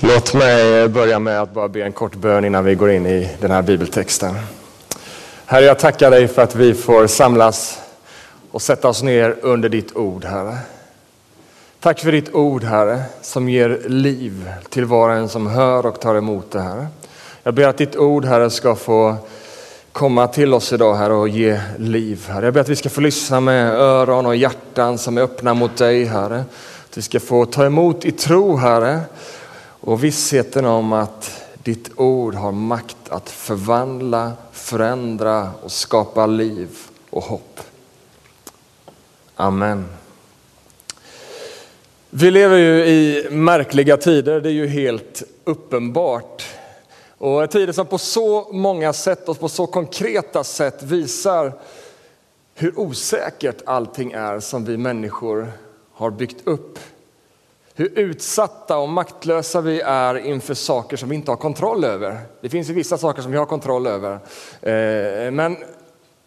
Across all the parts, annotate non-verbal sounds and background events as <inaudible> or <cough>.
Låt mig börja med att bara be en kort bön innan vi går in i den här bibeltexten. Herre, jag tackar dig för att vi får samlas och sätta oss ner under ditt ord, Herre. Tack för ditt ord, Herre, som ger liv till var och en som hör och tar emot det, Herre. Jag ber att ditt ord, Herre, ska få komma till oss idag, Herre, och ge liv, Herre. Jag ber att vi ska få lyssna med öron och hjärtan som är öppna mot dig, Herre. Att vi ska få ta emot i tro, Herre, och vissheten om att ditt ord har makt att förvandla, förändra och skapa liv och hopp. Amen. Vi lever ju i märkliga tider, det är ju helt uppenbart. Och tider som på så många sätt och på så konkreta sätt visar hur osäkert allting är som vi människor har byggt upp hur utsatta och maktlösa vi är inför saker som vi inte har kontroll över. Det finns ju vissa saker som vi har kontroll över, eh, men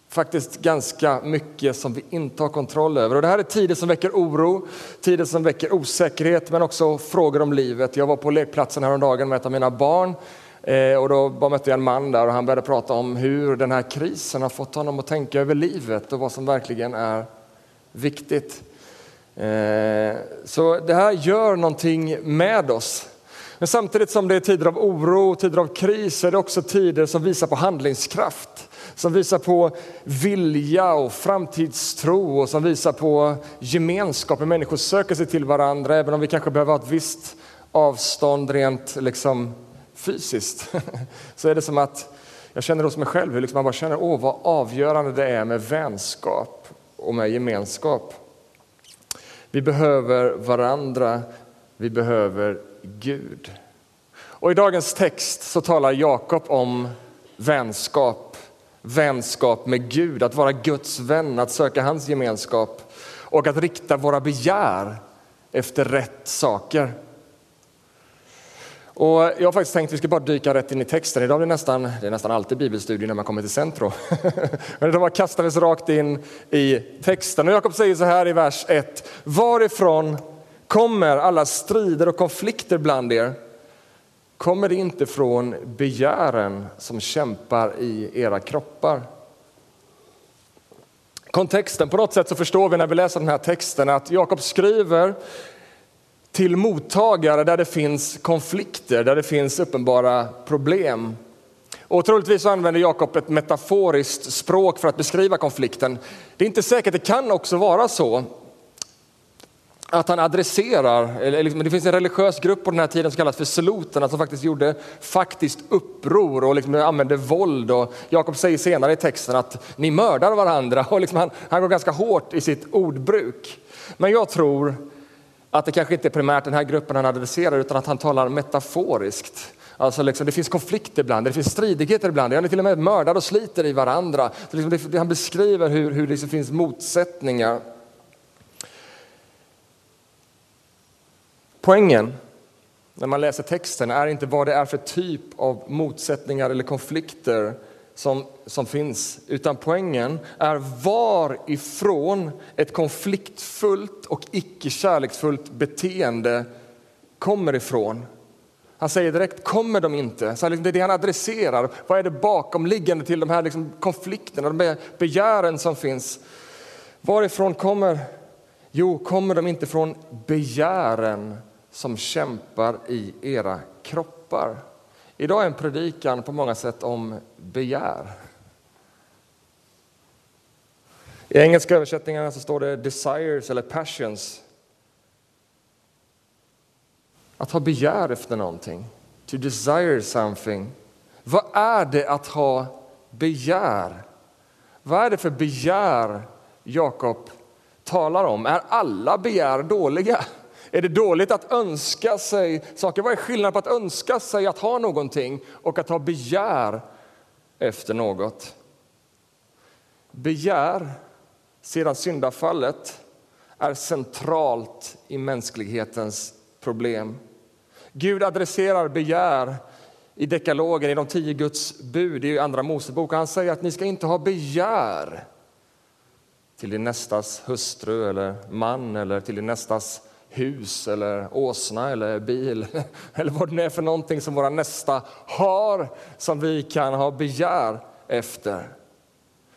faktiskt ganska mycket som vi inte har kontroll över. Och det här är tider som väcker oro, tider som väcker osäkerhet, men också frågor om livet. Jag var på lekplatsen häromdagen med ett av mina barn eh, och då mötte jag en man där och han började prata om hur den här krisen har fått honom att tänka över livet och vad som verkligen är viktigt. Eh, så det här gör någonting med oss. Men samtidigt som det är tider av oro, och tider av kris, är det också tider som visar på handlingskraft. Som visar på vilja och framtidstro och som visar på gemenskap. När människor söker sig till varandra, även om vi kanske behöver ha ett visst avstånd rent liksom, fysiskt. <laughs> Så är det som att jag känner hos mig själv hur liksom man bara känner åh vad avgörande det är med vänskap och med gemenskap. Vi behöver varandra, vi behöver Gud. Och I dagens text så talar Jakob om vänskap, vänskap med Gud, att vara Guds vän, att söka hans gemenskap och att rikta våra begär efter rätt saker. Och jag har faktiskt tänkt att vi ska bara dyka rätt in i texten. Idag är det nästan, det är nästan alltid bibelstudier när man kommer till centrum. <laughs> Men idag bara kastar vi oss rakt in i texten. Och Jakob säger så här i vers 1. Varifrån kommer alla strider och konflikter bland er? Kommer det inte från begären som kämpar i era kroppar? Kontexten, på något sätt så förstår vi när vi läser den här texten att Jakob skriver till mottagare där det finns konflikter, där det finns uppenbara problem. Och troligtvis använder Jakob ett metaforiskt språk för att beskriva konflikten. Det är inte säkert, det kan också vara så att han adresserar, eller liksom, det finns en religiös grupp på den här tiden som kallas för seloterna som faktiskt gjorde faktiskt uppror och liksom använde våld. Och Jakob säger senare i texten att ni mördar varandra <laughs> och liksom han, han går ganska hårt i sitt ordbruk. Men jag tror att det kanske inte är primärt den här gruppen han adresserar utan att han talar metaforiskt. Alltså liksom, det finns konflikter ibland, det finns stridigheter ibland, han är till och med mördar och sliter i varandra. Liksom, det, han beskriver hur, hur det liksom finns motsättningar. Poängen när man läser texten är inte vad det är för typ av motsättningar eller konflikter som, som finns, utan poängen är varifrån ett konfliktfullt och icke-kärleksfullt beteende kommer ifrån. Han säger direkt, kommer de inte? Så liksom, det är det han adresserar. Vad är det bakomliggande till de här liksom konflikterna, de begären som finns? Varifrån kommer? Jo, kommer de inte från begären som kämpar i era kroppar? Idag är en predikan på många sätt om begär. I engelska översättningarna så står det desires eller passions. Att ha begär efter någonting. To desire something. Vad är det att ha begär? Vad är det för begär Jakob talar om? Är alla begär dåliga? Är det dåligt att önska sig saker? Vad är skillnaden på att önska sig att ha någonting och att ha begär efter något? Begär, sedan syndafallet, är centralt i mänsklighetens problem. Gud adresserar begär i dekalogen, i de tio Guds bud i Andra Mosebok. Han säger att ni ska inte ha begär till din nästas hustru eller man eller till din nästas hus eller åsna eller bil <laughs> eller vad det nu är för någonting som våra nästa har som vi kan ha begär efter.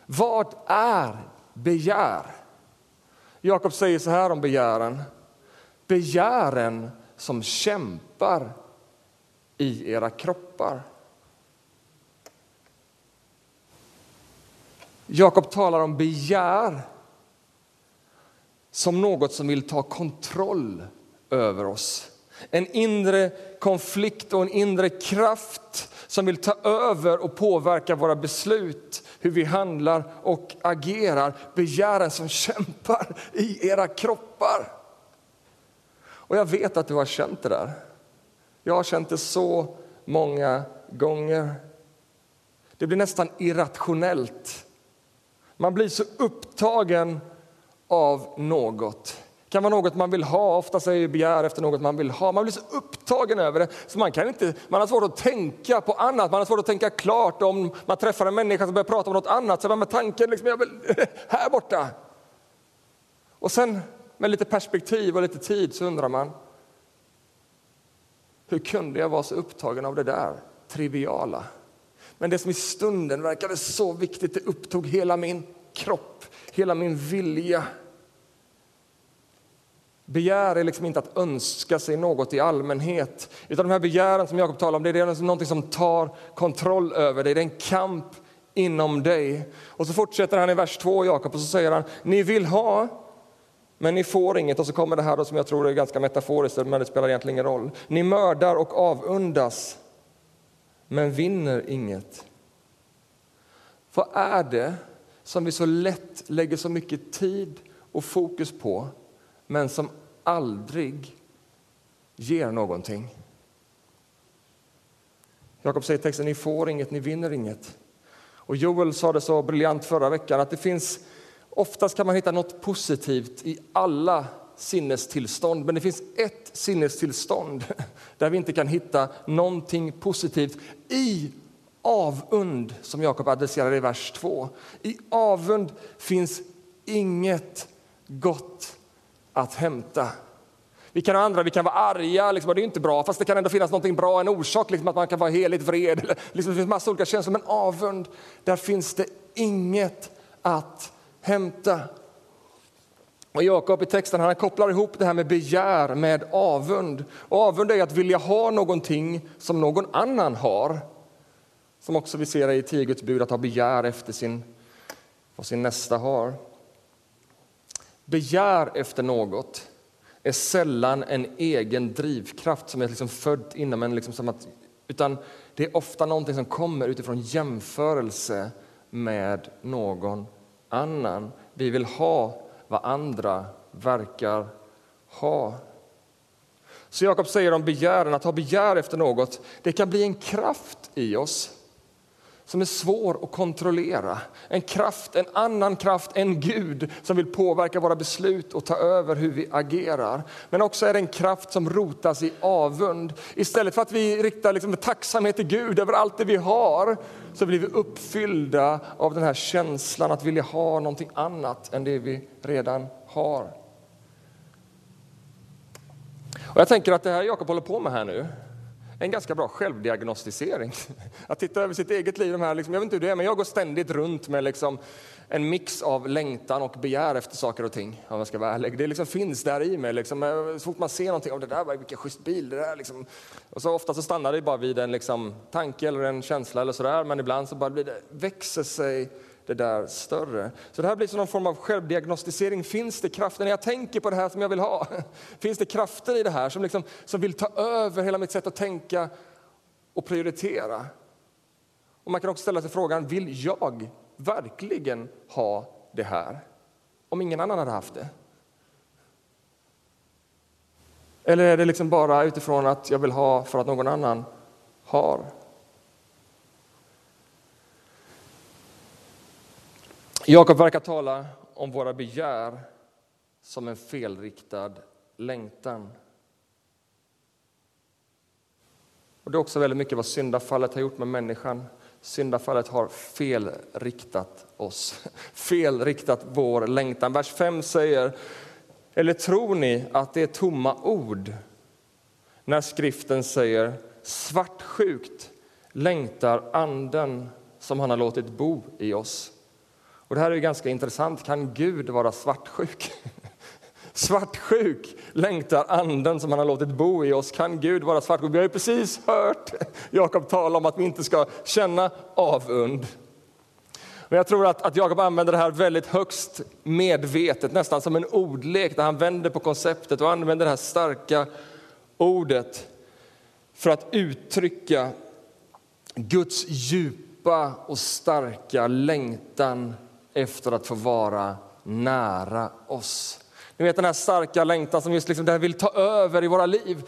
Vad är begär? Jakob säger så här om begären. Begären som kämpar i era kroppar. Jakob talar om begär som något som vill ta kontroll över oss. En inre konflikt och en inre kraft som vill ta över och påverka våra beslut, hur vi handlar och agerar. Begären som kämpar i era kroppar. Och jag vet att du har känt det där. Jag har känt det så många gånger. Det blir nästan irrationellt. Man blir så upptagen av något. Det kan vara något man vill ha, ofta säger begär efter något man vill ha. Man blir så upptagen över det så man, kan inte, man har svårt att tänka på annat, man har svårt att tänka klart om man träffar en människa som börjar prata om något annat. Så man med tanken liksom, jag vill, <laughs> här borta. Och sen med lite perspektiv och lite tid så undrar man, hur kunde jag vara så upptagen av det där triviala? Men det som i stunden verkade så viktigt, det upptog hela min kropp, hela min vilja. Begär är liksom inte att önska sig något i allmänhet, utan de här begären som Jakob talar om, det är något som tar kontroll över dig, det är en kamp inom dig. Och så fortsätter han i vers 2, Jakob, och så säger han, ni vill ha, men ni får inget. Och så kommer det här då, som jag tror är ganska metaforiskt, men det spelar egentligen ingen roll. Ni mördar och avundas, men vinner inget. Vad är det som vi så lätt lägger så mycket tid och fokus på, men som aldrig ger någonting? Jakob säger i texten, ni får inget, ni vinner inget. Och Joel sa det så briljant förra veckan, att det finns Oftast kan man hitta något positivt i alla sinnestillstånd, men det finns ett sinnestillstånd <laughs> där vi inte kan hitta någonting positivt. I avund, som Jakob adresserar i vers 2. I avund finns inget gott att hämta. Vi kan ha andra, vi kan vara arga, liksom, det är inte bra, fast det kan ändå finnas något bra, en orsak liksom, att man kan vara heligt vred. Liksom, det finns massa olika känslor, men avund, där finns det inget att hämta. Och Jakob i texten han kopplar ihop det här med begär med avund. Och avund är att vilja ha någonting som någon annan har. Som också vi ser i tio Guds bud, att ha begär efter sin, vad sin nästa har. Begär efter något är sällan en egen drivkraft som är liksom född inom en. Liksom som att, utan det är ofta någonting som kommer utifrån jämförelse med någon annan. Vi vill ha vad andra verkar ha. Så Jakob säger om begären, att ha begär efter något, det kan bli en kraft i oss som är svår att kontrollera. En kraft, en annan kraft en Gud som vill påverka våra beslut och ta över hur vi agerar. Men också är det en kraft som rotas i avund. Istället för att vi riktar liksom tacksamhet till Gud över allt det vi har så blir vi uppfyllda av den här känslan att vilja ha någonting annat än det vi redan har. Och jag tänker att det här Jakob håller på med här nu, en ganska bra självdiagnostisering. <laughs> Att titta över sitt eget liv. De här, liksom, jag vet inte hur det är, men jag går ständigt runt med liksom en mix av längtan och begär efter saker och ting. Om jag ska vara ärlig. Det liksom finns där i mig. Liksom, eh, så fort man ser någonting, oh, det där var vilken schysst bil. Det där, liksom. och så ofta så stannar det bara vid en liksom, tanke eller en känsla eller sådär. Men ibland så bara blir det, växer sig det där större. Så det här blir som någon form av självdiagnostisering. Finns det krafter när jag tänker på det här som jag vill ha? <laughs> Finns det krafter i det här som, liksom, som vill ta över hela mitt sätt att tänka och prioritera? Och man kan också ställa sig frågan, vill jag verkligen ha det här? Om ingen annan hade haft det? Eller är det liksom bara utifrån att jag vill ha för att någon annan har? Jakob verkar tala om våra begär som en felriktad längtan. Och det är också väldigt mycket vad syndafallet har gjort med människan. Syndafallet har felriktat oss, <laughs> felriktat vår längtan. Vers 5 säger Eller tror ni att det är tomma ord när skriften säger svartsjukt längtar anden som han har låtit bo i oss? Och det här är ganska intressant. Kan Gud vara svartsjuk? <laughs> Svartsjuk längtar anden som han har låtit bo i oss. Kan Gud vara svartsjuk? Vi har ju precis hört Jakob tala om att vi inte ska känna avund. Men jag tror att, att Jakob använder det här väldigt högst medvetet, nästan som en ordlek där han vänder på konceptet och använder det här starka ordet för att uttrycka Guds djupa och starka längtan efter att få vara nära oss. Ni vet den här starka längtan som just liksom, den vill ta över i våra liv.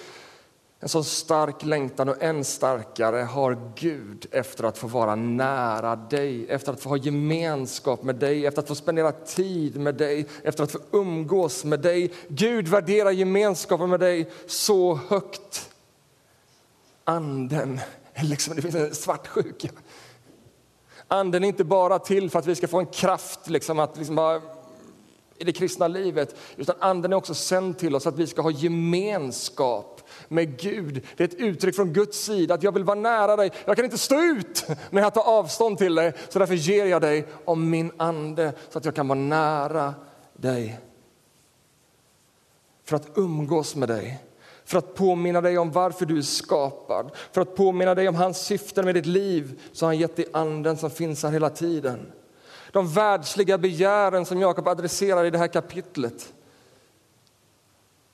En så stark längtan och än starkare har Gud efter att få vara nära dig, efter att få ha gemenskap med dig, efter att få spendera tid med dig, efter att få umgås med dig. Gud värderar gemenskapen med dig så högt. Anden, liksom, det finns en svartsjuka. Anden är inte bara till för att vi ska få en kraft liksom, att liksom bara i det kristna livet, utan anden är också sänd till oss att vi ska ha gemenskap med Gud. Det är ett uttryck från Guds sida att jag vill vara nära dig. Jag kan inte stå ut när jag tar avstånd till dig, så därför ger jag dig om min ande så att jag kan vara nära dig. För att umgås med dig, för att påminna dig om varför du är skapad, för att påminna dig om hans syften med ditt liv, så har han gett dig anden som finns här hela tiden. De världsliga begären som Jakob adresserar i det här kapitlet.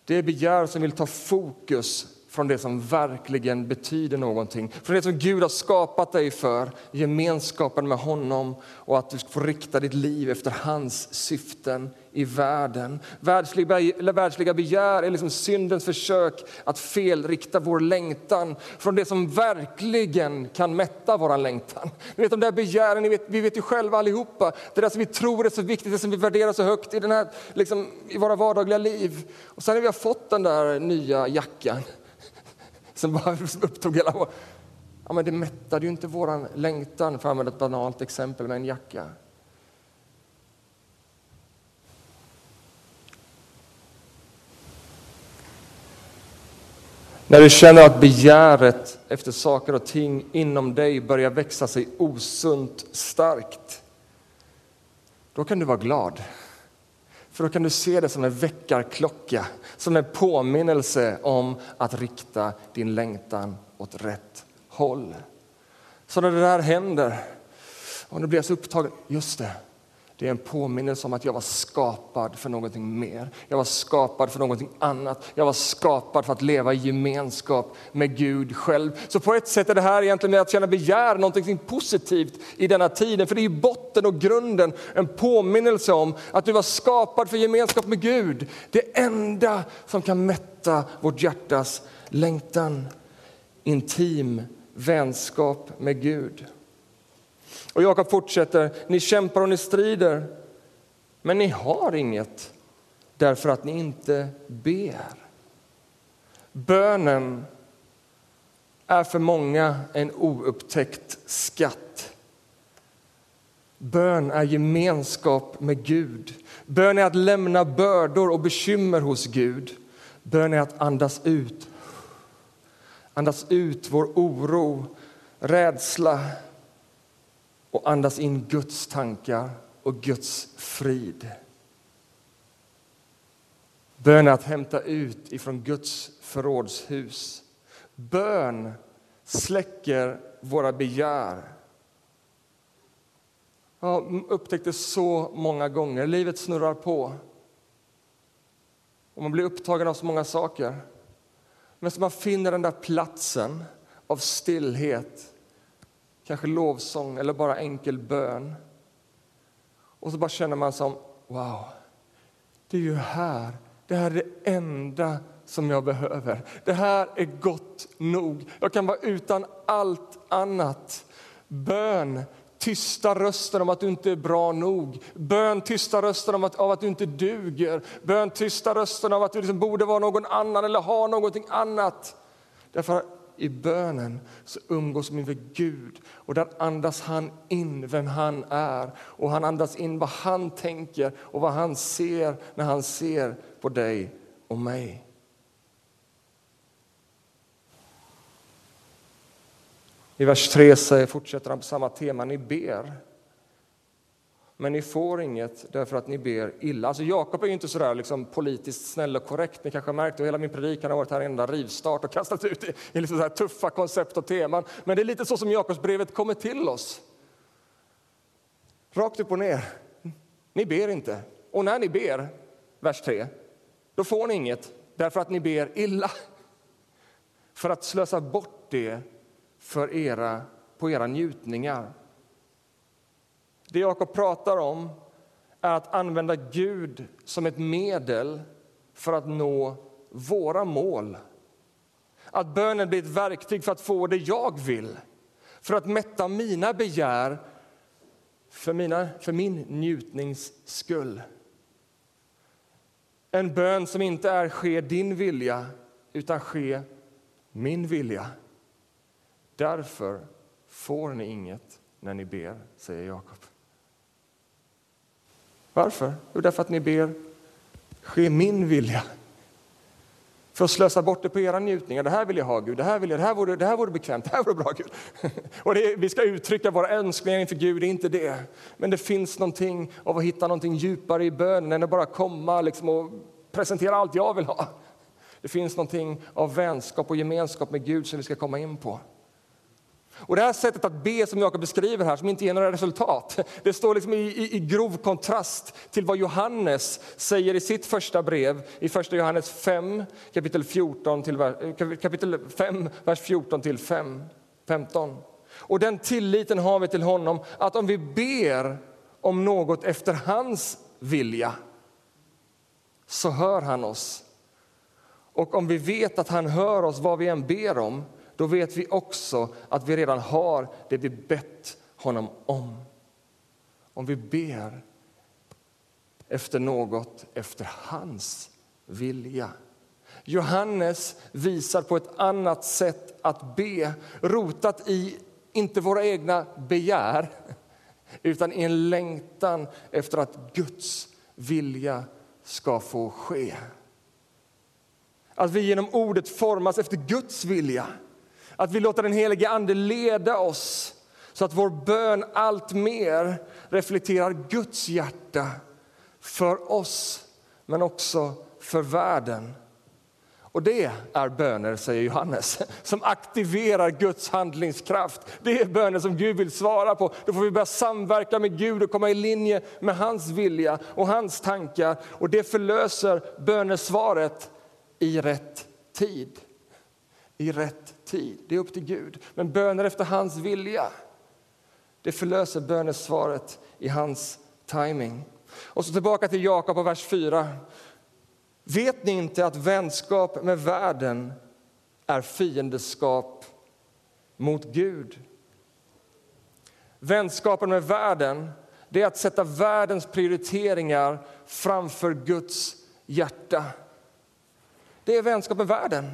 Det är begär som vill ta fokus från det som verkligen betyder någonting. Från det som Gud har skapat dig för, gemenskapen med honom och att du ska få rikta ditt liv efter hans syften i världen. Världsliga, världsliga begär är liksom syndens försök att felrikta vår längtan från det som verkligen kan mätta vår längtan. Ni vet, de där begären, vet, vi vet ju själva allihopa, det där som vi tror är så viktigt, det som vi värderar så högt i, den här, liksom, i våra vardagliga liv. Och sen när vi har fått den där nya jackan som bara <laughs> upptog hela vår... Ja, men det mättade ju inte vår längtan, för att använda ett banalt exempel med en jacka. När du känner att begäret efter saker och ting inom dig börjar växa sig osunt starkt, då kan du vara glad. För då kan du se det som en väckarklocka, som en påminnelse om att rikta din längtan åt rätt håll. Så när det där händer, och nu blir jag så upptagen, just det, det är en påminnelse om att jag var skapad för någonting mer. Jag var skapad för någonting annat. Jag var skapad för att leva i gemenskap med Gud själv. Så på ett sätt är det här egentligen att känna begär någonting positivt i denna tiden. För det är i botten och grunden en påminnelse om att du var skapad för gemenskap med Gud. Det enda som kan mätta vårt hjärtas längtan. Intim vänskap med Gud. Och Jakob fortsätter, ni kämpar och ni strider, men ni har inget därför att ni inte ber. Bönen är för många en oupptäckt skatt. Bön är gemenskap med Gud. Bön är att lämna bördor och bekymmer hos Gud. Bön är att andas ut. Andas ut vår oro, rädsla, och andas in Guds tankar och Guds frid. Bön är att hämta ut ifrån Guds förrådshus. Bön släcker våra begär. Jag har upptäckt det så många gånger. Livet snurrar på. Och man blir upptagen av så många saker. Men så man finner den där platsen av stillhet kanske lovsång eller bara enkel bön. Och så bara känner man som, wow, det är ju här, det här är det enda som jag behöver. Det här är gott nog. Jag kan vara utan allt annat. Bön tysta rösten om att du inte är bra nog. Bön tysta rösten om att, av att du inte duger. Bön tysta rösten om att du liksom borde vara någon annan eller ha någonting annat. Därför i bönen så umgås vi med Gud och där andas han in vem han är och han andas in vad han tänker och vad han ser när han ser på dig och mig. I vers 3 fortsätter han på samma tema, ni ber. Men ni får inget därför att ni ber illa. Alltså Jakob är ju inte så där liksom politiskt snäll och korrekt. Ni kanske har märkt att hela min predikan har varit här en enda rivstart och kastat ut i, i liksom så tuffa koncept och teman. Men det är lite så som Jakobsbrevet kommer till oss. Rakt upp och ner. Ni ber inte. Och när ni ber, vers 3, då får ni inget därför att ni ber illa. För att slösa bort det för era, på era njutningar. Det Jakob pratar om är att använda Gud som ett medel för att nå våra mål. Att bönen blir ett verktyg för att få det jag vill, för att mätta mina begär för, mina, för min njutnings skull. En bön som inte är ske din vilja, utan ske min vilja. Därför får ni inget när ni ber, säger Jakob. Varför? Jo, därför att ni ber ske min vilja. För att slösa bort det på era njutningar. Det här vill jag ha, Gud. Det här, vill jag, det här, vore, det här vore bekvämt. Det här vore bra, Gud. <laughs> Och det, vi ska uttrycka våra önskningar inför Gud, det är inte det. Men det finns någonting av att hitta någonting djupare i bönen än att bara komma liksom, och presentera allt jag vill ha. Det finns någonting av vänskap och gemenskap med Gud som vi ska komma in på. Och Det här sättet att be som Jakob beskriver här, som inte ger några resultat, det står liksom i, i, i, grov kontrast till vad Johannes säger i sitt första brev, i första Johannes 5, kapitel, 14 till, kapitel 5, vers 14 till 5, 15. Och den tilliten har vi till honom, att om vi ber om något efter hans vilja, så hör han oss. Och om vi vet att han hör oss vad vi än ber om, då vet vi också att vi redan har det vi bett honom om. Om vi ber efter något efter hans vilja. Johannes visar på ett annat sätt att be, rotat i inte våra egna begär utan i en längtan efter att Guds vilja ska få ske. Att vi genom ordet formas efter Guds vilja att vi låter den helige Ande leda oss så att vår bön allt mer reflekterar Guds hjärta för oss, men också för världen. Och det är böner, säger Johannes, <laughs> som aktiverar Guds handlingskraft. Det är böner som Gud vill svara på. Då får vi börja samverka med Gud och komma i linje med hans vilja och hans tankar. Och det förlöser bönesvaret i rätt tid. I rätt tid. Det är upp till Gud. Men böner efter hans vilja, det förlöser bönesvaret i hans timing. Och så tillbaka till Jakob och vers 4. Vet ni inte att vänskap med världen är fiendeskap mot Gud? Vänskapen med världen det är att sätta världens prioriteringar framför Guds hjärta. Det är vänskap med världen.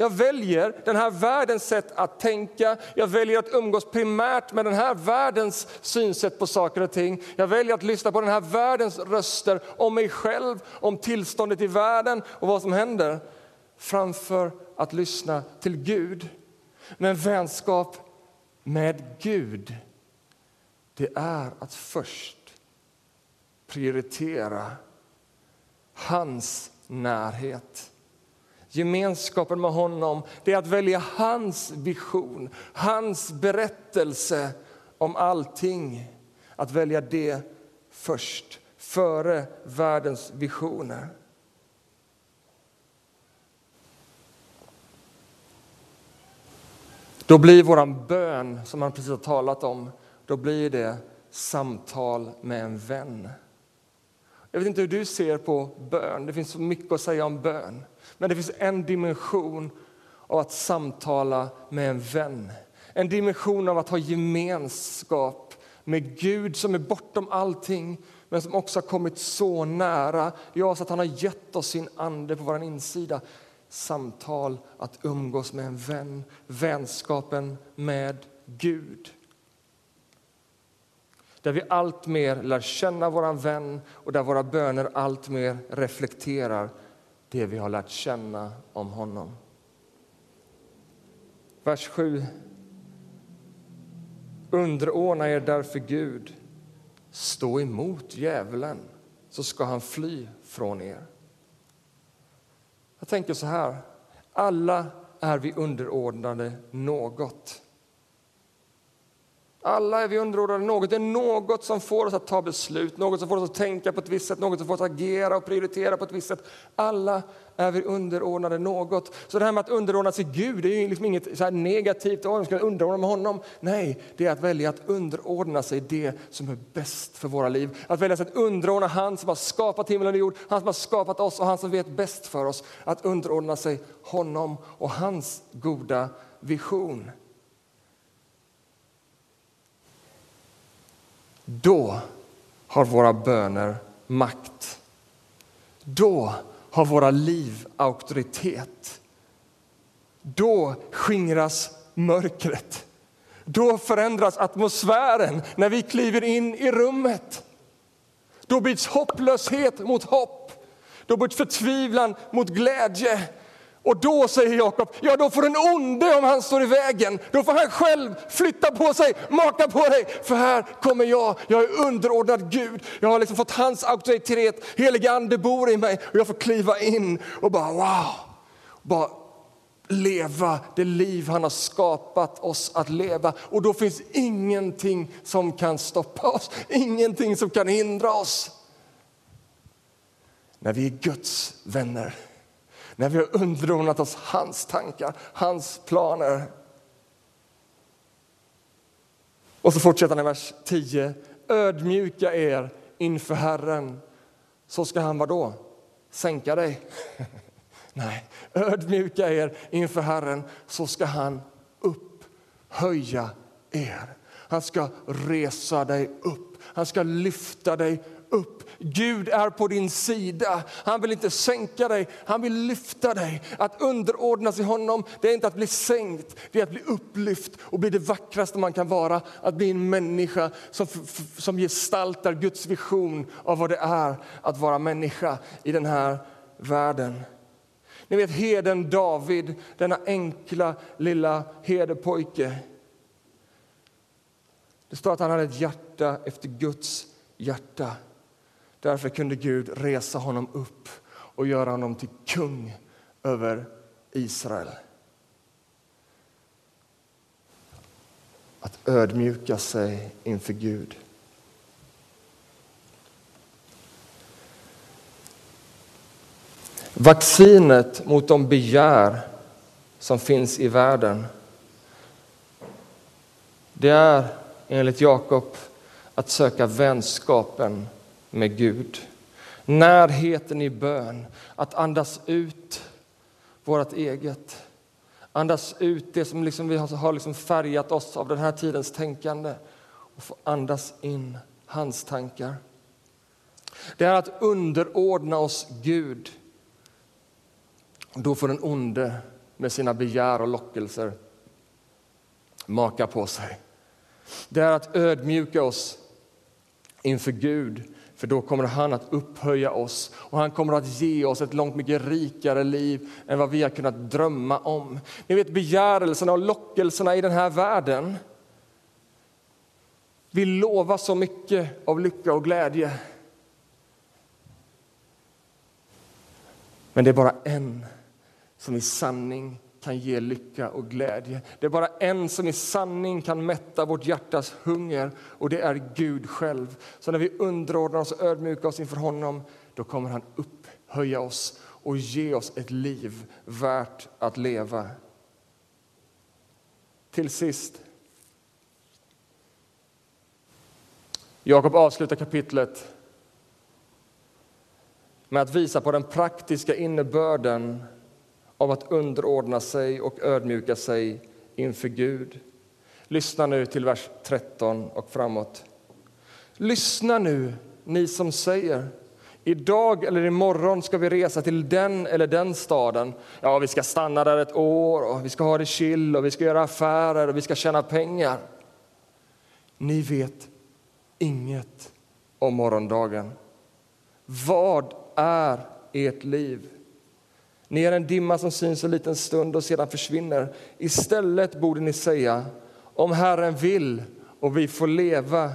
Jag väljer den här världens sätt att tänka. Jag väljer att umgås primärt med den här världens synsätt på saker och ting. Jag väljer att lyssna på den här världens röster om mig själv, om tillståndet i världen och vad som händer. Framför att lyssna till Gud. Men vänskap med Gud, det är att först prioritera hans närhet Gemenskapen med honom det är att välja hans vision, hans berättelse om allting. Att välja det först, före världens visioner. Då blir vår bön, som han precis har talat om, då blir det samtal med en vän. Jag vet inte hur du ser på bön. Det finns så mycket att säga om bön. Men det finns en dimension av att samtala med en vän. En dimension av att ha gemenskap med Gud som är bortom allting men som också har kommit så nära, ja, så att han har gett oss sin ande på vår insida. Samtal, att umgås med en vän, vänskapen med Gud. Där vi allt mer lär känna vår vän och där våra böner allt mer reflekterar det vi har lärt känna om honom. Vers 7. Underordna er därför Gud. Stå emot djävulen, så ska han fly från er. Jag tänker så här. Alla är vi underordnade något. Alla är vi underordnade något. Det är något som får oss att ta beslut, något som får oss att tänka på ett visst sätt, något som får oss att agera och prioritera på ett visst sätt. Alla är vi underordnade något. Så det här med att underordna sig Gud det är liksom inget så negativt, att ska underordna med honom. Nej, det är att välja att underordna sig det som är bäst för våra liv. Att välja att underordna han som har skapat himmel och jord, han som har skapat oss och han som vet bäst för oss. Att underordna sig honom och hans goda vision. Då har våra böner makt. Då har våra liv auktoritet. Då skingras mörkret. Då förändras atmosfären när vi kliver in i rummet. Då byts hopplöshet mot hopp. Då byts förtvivlan mot glädje. Och då säger Jakob, ja då får den onde om han står i vägen, då får han själv flytta på sig, maka på dig, för här kommer jag, jag är underordnad Gud, jag har liksom fått hans auktoritet, Helige ande bor i mig och jag får kliva in och bara wow, bara leva det liv han har skapat oss att leva. Och då finns ingenting som kan stoppa oss, ingenting som kan hindra oss. När vi är Guds vänner när vi har underordnat oss hans tankar, hans planer. Och så fortsätter han i vers 10. Ödmjuka er inför Herren, så ska han vadå? Sänka dig? <laughs> Nej, ödmjuka er inför Herren, så ska han upphöja er. Han ska resa dig upp, han ska lyfta dig upp. Gud är på din sida. Han vill inte sänka dig, han vill lyfta dig. Att underordna sig honom, det är inte att bli sänkt, det är att bli upplyft och bli det vackraste man kan vara. Att bli en människa som, som gestaltar Guds vision av vad det är att vara människa i den här världen. Ni vet heden David, denna enkla lilla herdepojke. Det står att han hade ett hjärta efter Guds hjärta. Därför kunde Gud resa honom upp och göra honom till kung över Israel. Att ödmjuka sig inför Gud. Vaccinet mot de begär som finns i världen det är enligt Jakob att söka vänskapen med Gud. Närheten i bön, att andas ut vårt eget. Andas ut det som liksom vi har liksom färgat oss av den här tidens tänkande och få andas in hans tankar. Det är att underordna oss Gud. Då får den onde med sina begär och lockelser maka på sig. Det är att ödmjuka oss inför Gud för då kommer han att upphöja oss och han kommer att ge oss ett långt mycket rikare liv än vad vi har kunnat drömma om. Ni vet begärelserna och lockelserna i den här världen. Vi lovar så mycket av lycka och glädje. Men det är bara en som i sanning kan ge lycka och glädje. Det är bara en som i sanning kan mätta vårt hjärtas hunger och det är Gud själv. Så när vi underordnar oss och ödmjukar oss inför honom då kommer han upphöja oss och ge oss ett liv värt att leva. Till sist. Jakob avslutar kapitlet med att visa på den praktiska innebörden av att underordna sig och ödmjuka sig inför Gud. Lyssna nu till vers 13 och framåt. Lyssna nu, ni som säger Idag eller imorgon ska vi resa till den eller den staden. Ja, vi ska stanna där ett år och vi ska ha det chill och vi ska göra affärer och vi ska tjäna pengar. Ni vet inget om morgondagen. Vad är ert liv? Ni är en dimma som syns en liten stund och sedan försvinner. Istället borde ni säga, om Herren vill och vi får leva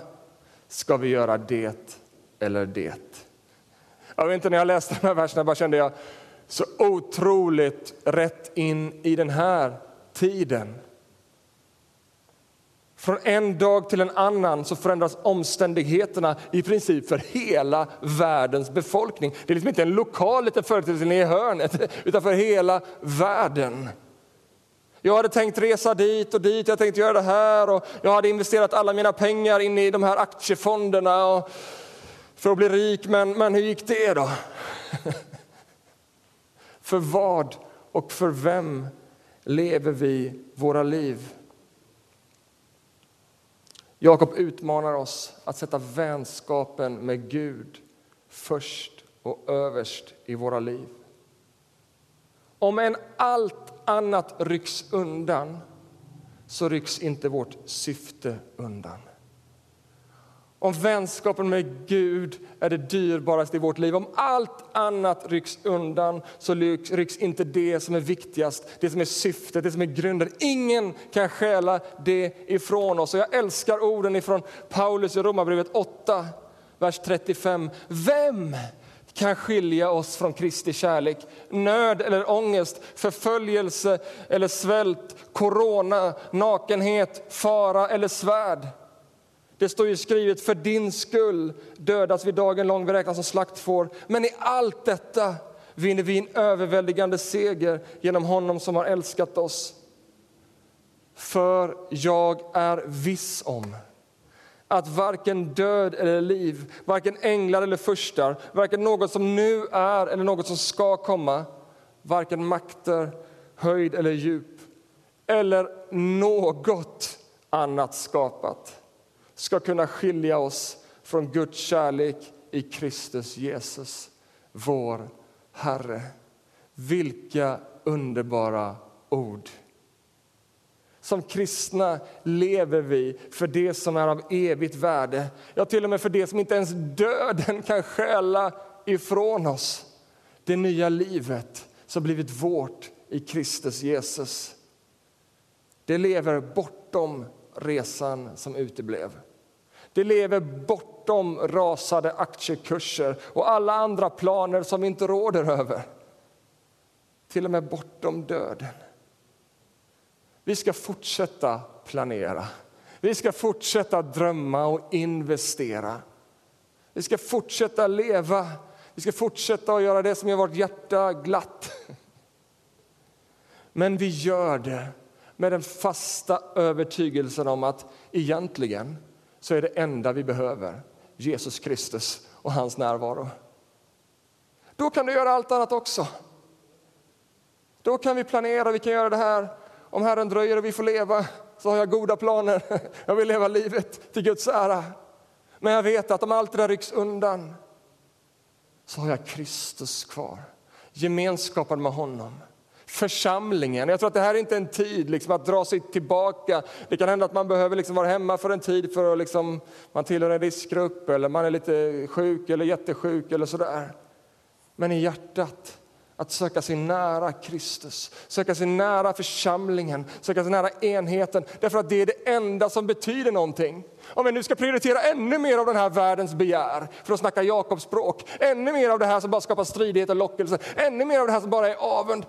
ska vi göra det eller det. Jag vet inte, när jag läste de här verserna bara kände jag så otroligt rätt in i den här tiden. Från en dag till en annan så förändras omständigheterna i princip för hela världens befolkning. Det är liksom inte en lokal liten företeelse i hörnet, <laughs> utan för hela världen. Jag hade tänkt resa dit och dit, jag tänkte göra det här och jag hade investerat alla mina pengar in i de här aktiefonderna och för att bli rik, men, men hur gick det då? <laughs> för vad och för vem lever vi våra liv? Jakob utmanar oss att sätta vänskapen med Gud först och överst i våra liv. Om än allt annat rycks undan så rycks inte vårt syfte undan. Om vänskapen med Gud är det dyrbaraste i vårt liv, om allt annat rycks undan så rycks inte det som är viktigast, det som är syftet, det som är grunden. Ingen kan stjäla det ifrån oss. Och jag älskar orden ifrån Paulus i Romarbrevet 8, vers 35. Vem kan skilja oss från Kristi kärlek. Nöd eller ångest, förföljelse eller svält, corona, nakenhet, fara eller svärd. Det står ju skrivet, för din skull dödas vi dagen lång, vi räknas som slaktfår. Men i allt detta vinner vi en överväldigande seger genom honom som har älskat oss. För jag är viss om att varken död eller liv, varken änglar eller furstar, varken något som nu är eller något som ska komma, varken makter, höjd eller djup eller något annat skapat ska kunna skilja oss från Guds kärlek i Kristus Jesus, vår Herre. Vilka underbara ord! Som kristna lever vi för det som är av evigt värde. Ja, till och med för det som inte ens döden kan stjäla ifrån oss. Det nya livet som blivit vårt i Kristus Jesus. Det lever bortom resan som uteblev. Det lever bortom rasade aktiekurser och alla andra planer som vi inte råder över. Till och med bortom döden. Vi ska fortsätta planera. Vi ska fortsätta drömma och investera. Vi ska fortsätta leva. Vi ska fortsätta att göra det som gör vårt hjärta glatt. Men vi gör det med den fasta övertygelsen om att egentligen så är det enda vi behöver Jesus Kristus och hans närvaro. Då kan du göra allt annat också. Då kan vi planera, vi kan göra det här. Om Herren dröjer och vi får leva så har jag goda planer. <laughs> Jag vill leva livet till Guds ära. Men jag vet att om allt det där rycks undan så har jag Kristus kvar. Gemenskapen med honom församlingen. Jag tror att det här är inte en tid liksom, att dra sig tillbaka. Det kan hända att man behöver liksom vara hemma för en tid för att liksom, man tillhör en riskgrupp eller man är lite sjuk eller jättesjuk eller sådär. Men i hjärtat att söka sig nära Kristus, söka sig nära församlingen, söka sig nära enheten. Därför att det är det enda som betyder någonting. Om vi nu ska prioritera ännu mer av den här världens begär, för att snacka Jakobs språk, ännu mer av det här som bara skapar stridighet och lockelse, ännu mer av det här som bara är avund,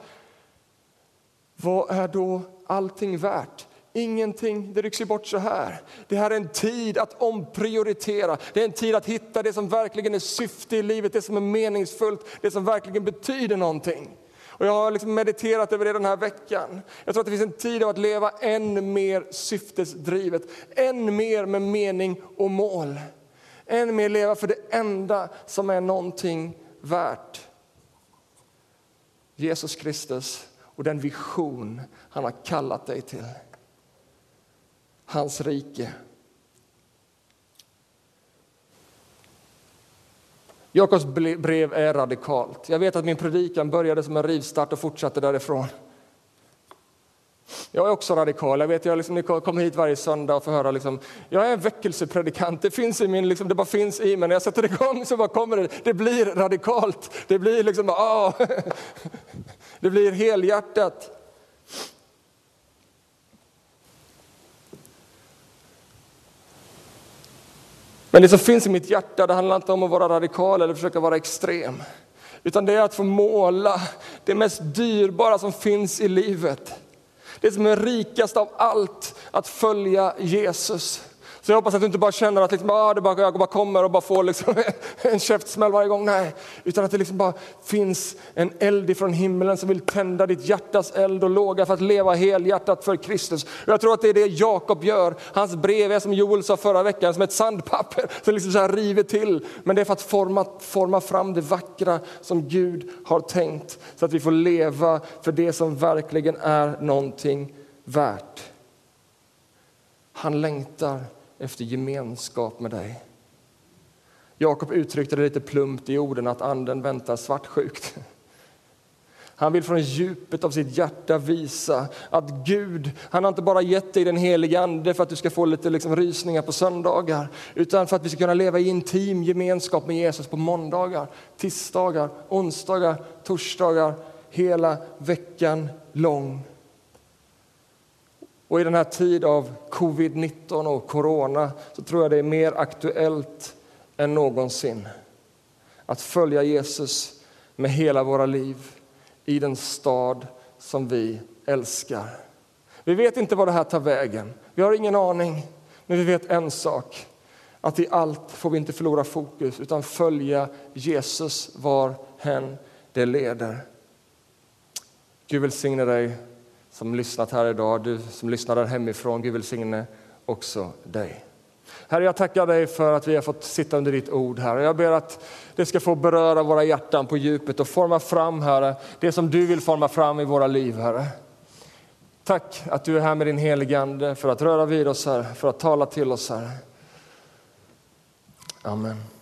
vad är då allting värt? Ingenting, det rycks ju bort så här. Det här är en tid att omprioritera. Det är en tid att hitta det som verkligen är syfte i livet, det som är meningsfullt, det som verkligen betyder någonting. Och jag har liksom mediterat över det den här veckan. Jag tror att det finns en tid av att leva än mer syftesdrivet, än mer med mening och mål. Än mer leva för det enda som är någonting värt. Jesus Kristus och den vision han har kallat dig till. Hans rike. Jakobs brev är radikalt. Jag vet att min predikan började som en rivstart och fortsatte därifrån. Jag är också radikal. Jag vet, jag liksom, ni kommer hit varje söndag och får höra. Liksom, jag är en väckelsepredikant. Det finns i min, liksom, det bara finns i mig. När jag sätter igång så bara kommer det. Det blir radikalt. Det blir liksom, ah. <laughs> Det blir helhjärtat. Men det som finns i mitt hjärta, det handlar inte om att vara radikal eller försöka vara extrem. Utan det är att få måla det mest dyrbara som finns i livet. Det som är rikast av allt, att följa Jesus. Så jag hoppas att du inte bara känner att liksom, ah, det bara, jag bara kommer och bara får liksom <laughs> en käftsmäll varje gång. Nej, utan att det liksom bara finns en eld ifrån himlen som vill tända ditt hjärtas eld och låga för att leva helhjärtat för Kristus. Och jag tror att det är det Jakob gör. Hans brev är som Joel sa förra veckan, som ett sandpapper <laughs> som liksom så här river till. Men det är för att forma, forma fram det vackra som Gud har tänkt. Så att vi får leva för det som verkligen är någonting värt. Han längtar efter gemenskap med dig. Jakob uttryckte det lite plumpt i orden att anden väntar svartsjukt. Han vill från djupet av sitt hjärta visa att Gud, han har inte bara gett dig den helige ande för att du ska få lite liksom rysningar på söndagar, utan för att vi ska kunna leva i intim gemenskap med Jesus på måndagar, tisdagar, onsdagar, torsdagar, hela veckan lång. Och i den här tid av covid-19 och corona så tror jag det är mer aktuellt än någonsin att följa Jesus med hela våra liv i den stad som vi älskar. Vi vet inte var det här tar vägen. Vi har ingen aning, men vi vet en sak. Att i allt får vi inte förlora fokus utan följa Jesus var hen det leder. Gud välsigne dig som lyssnat här idag, du som lyssnar där hemifrån. Gud välsigne också dig. Herre, jag tackar dig för att vi har fått sitta under ditt ord, Herre. Jag ber att det ska få beröra våra hjärtan på djupet och forma fram, Herre, det som du vill forma fram i våra liv, Herre. Tack att du är här med din helige Ande för att röra vid oss, Herre, för att tala till oss, Herre. Amen.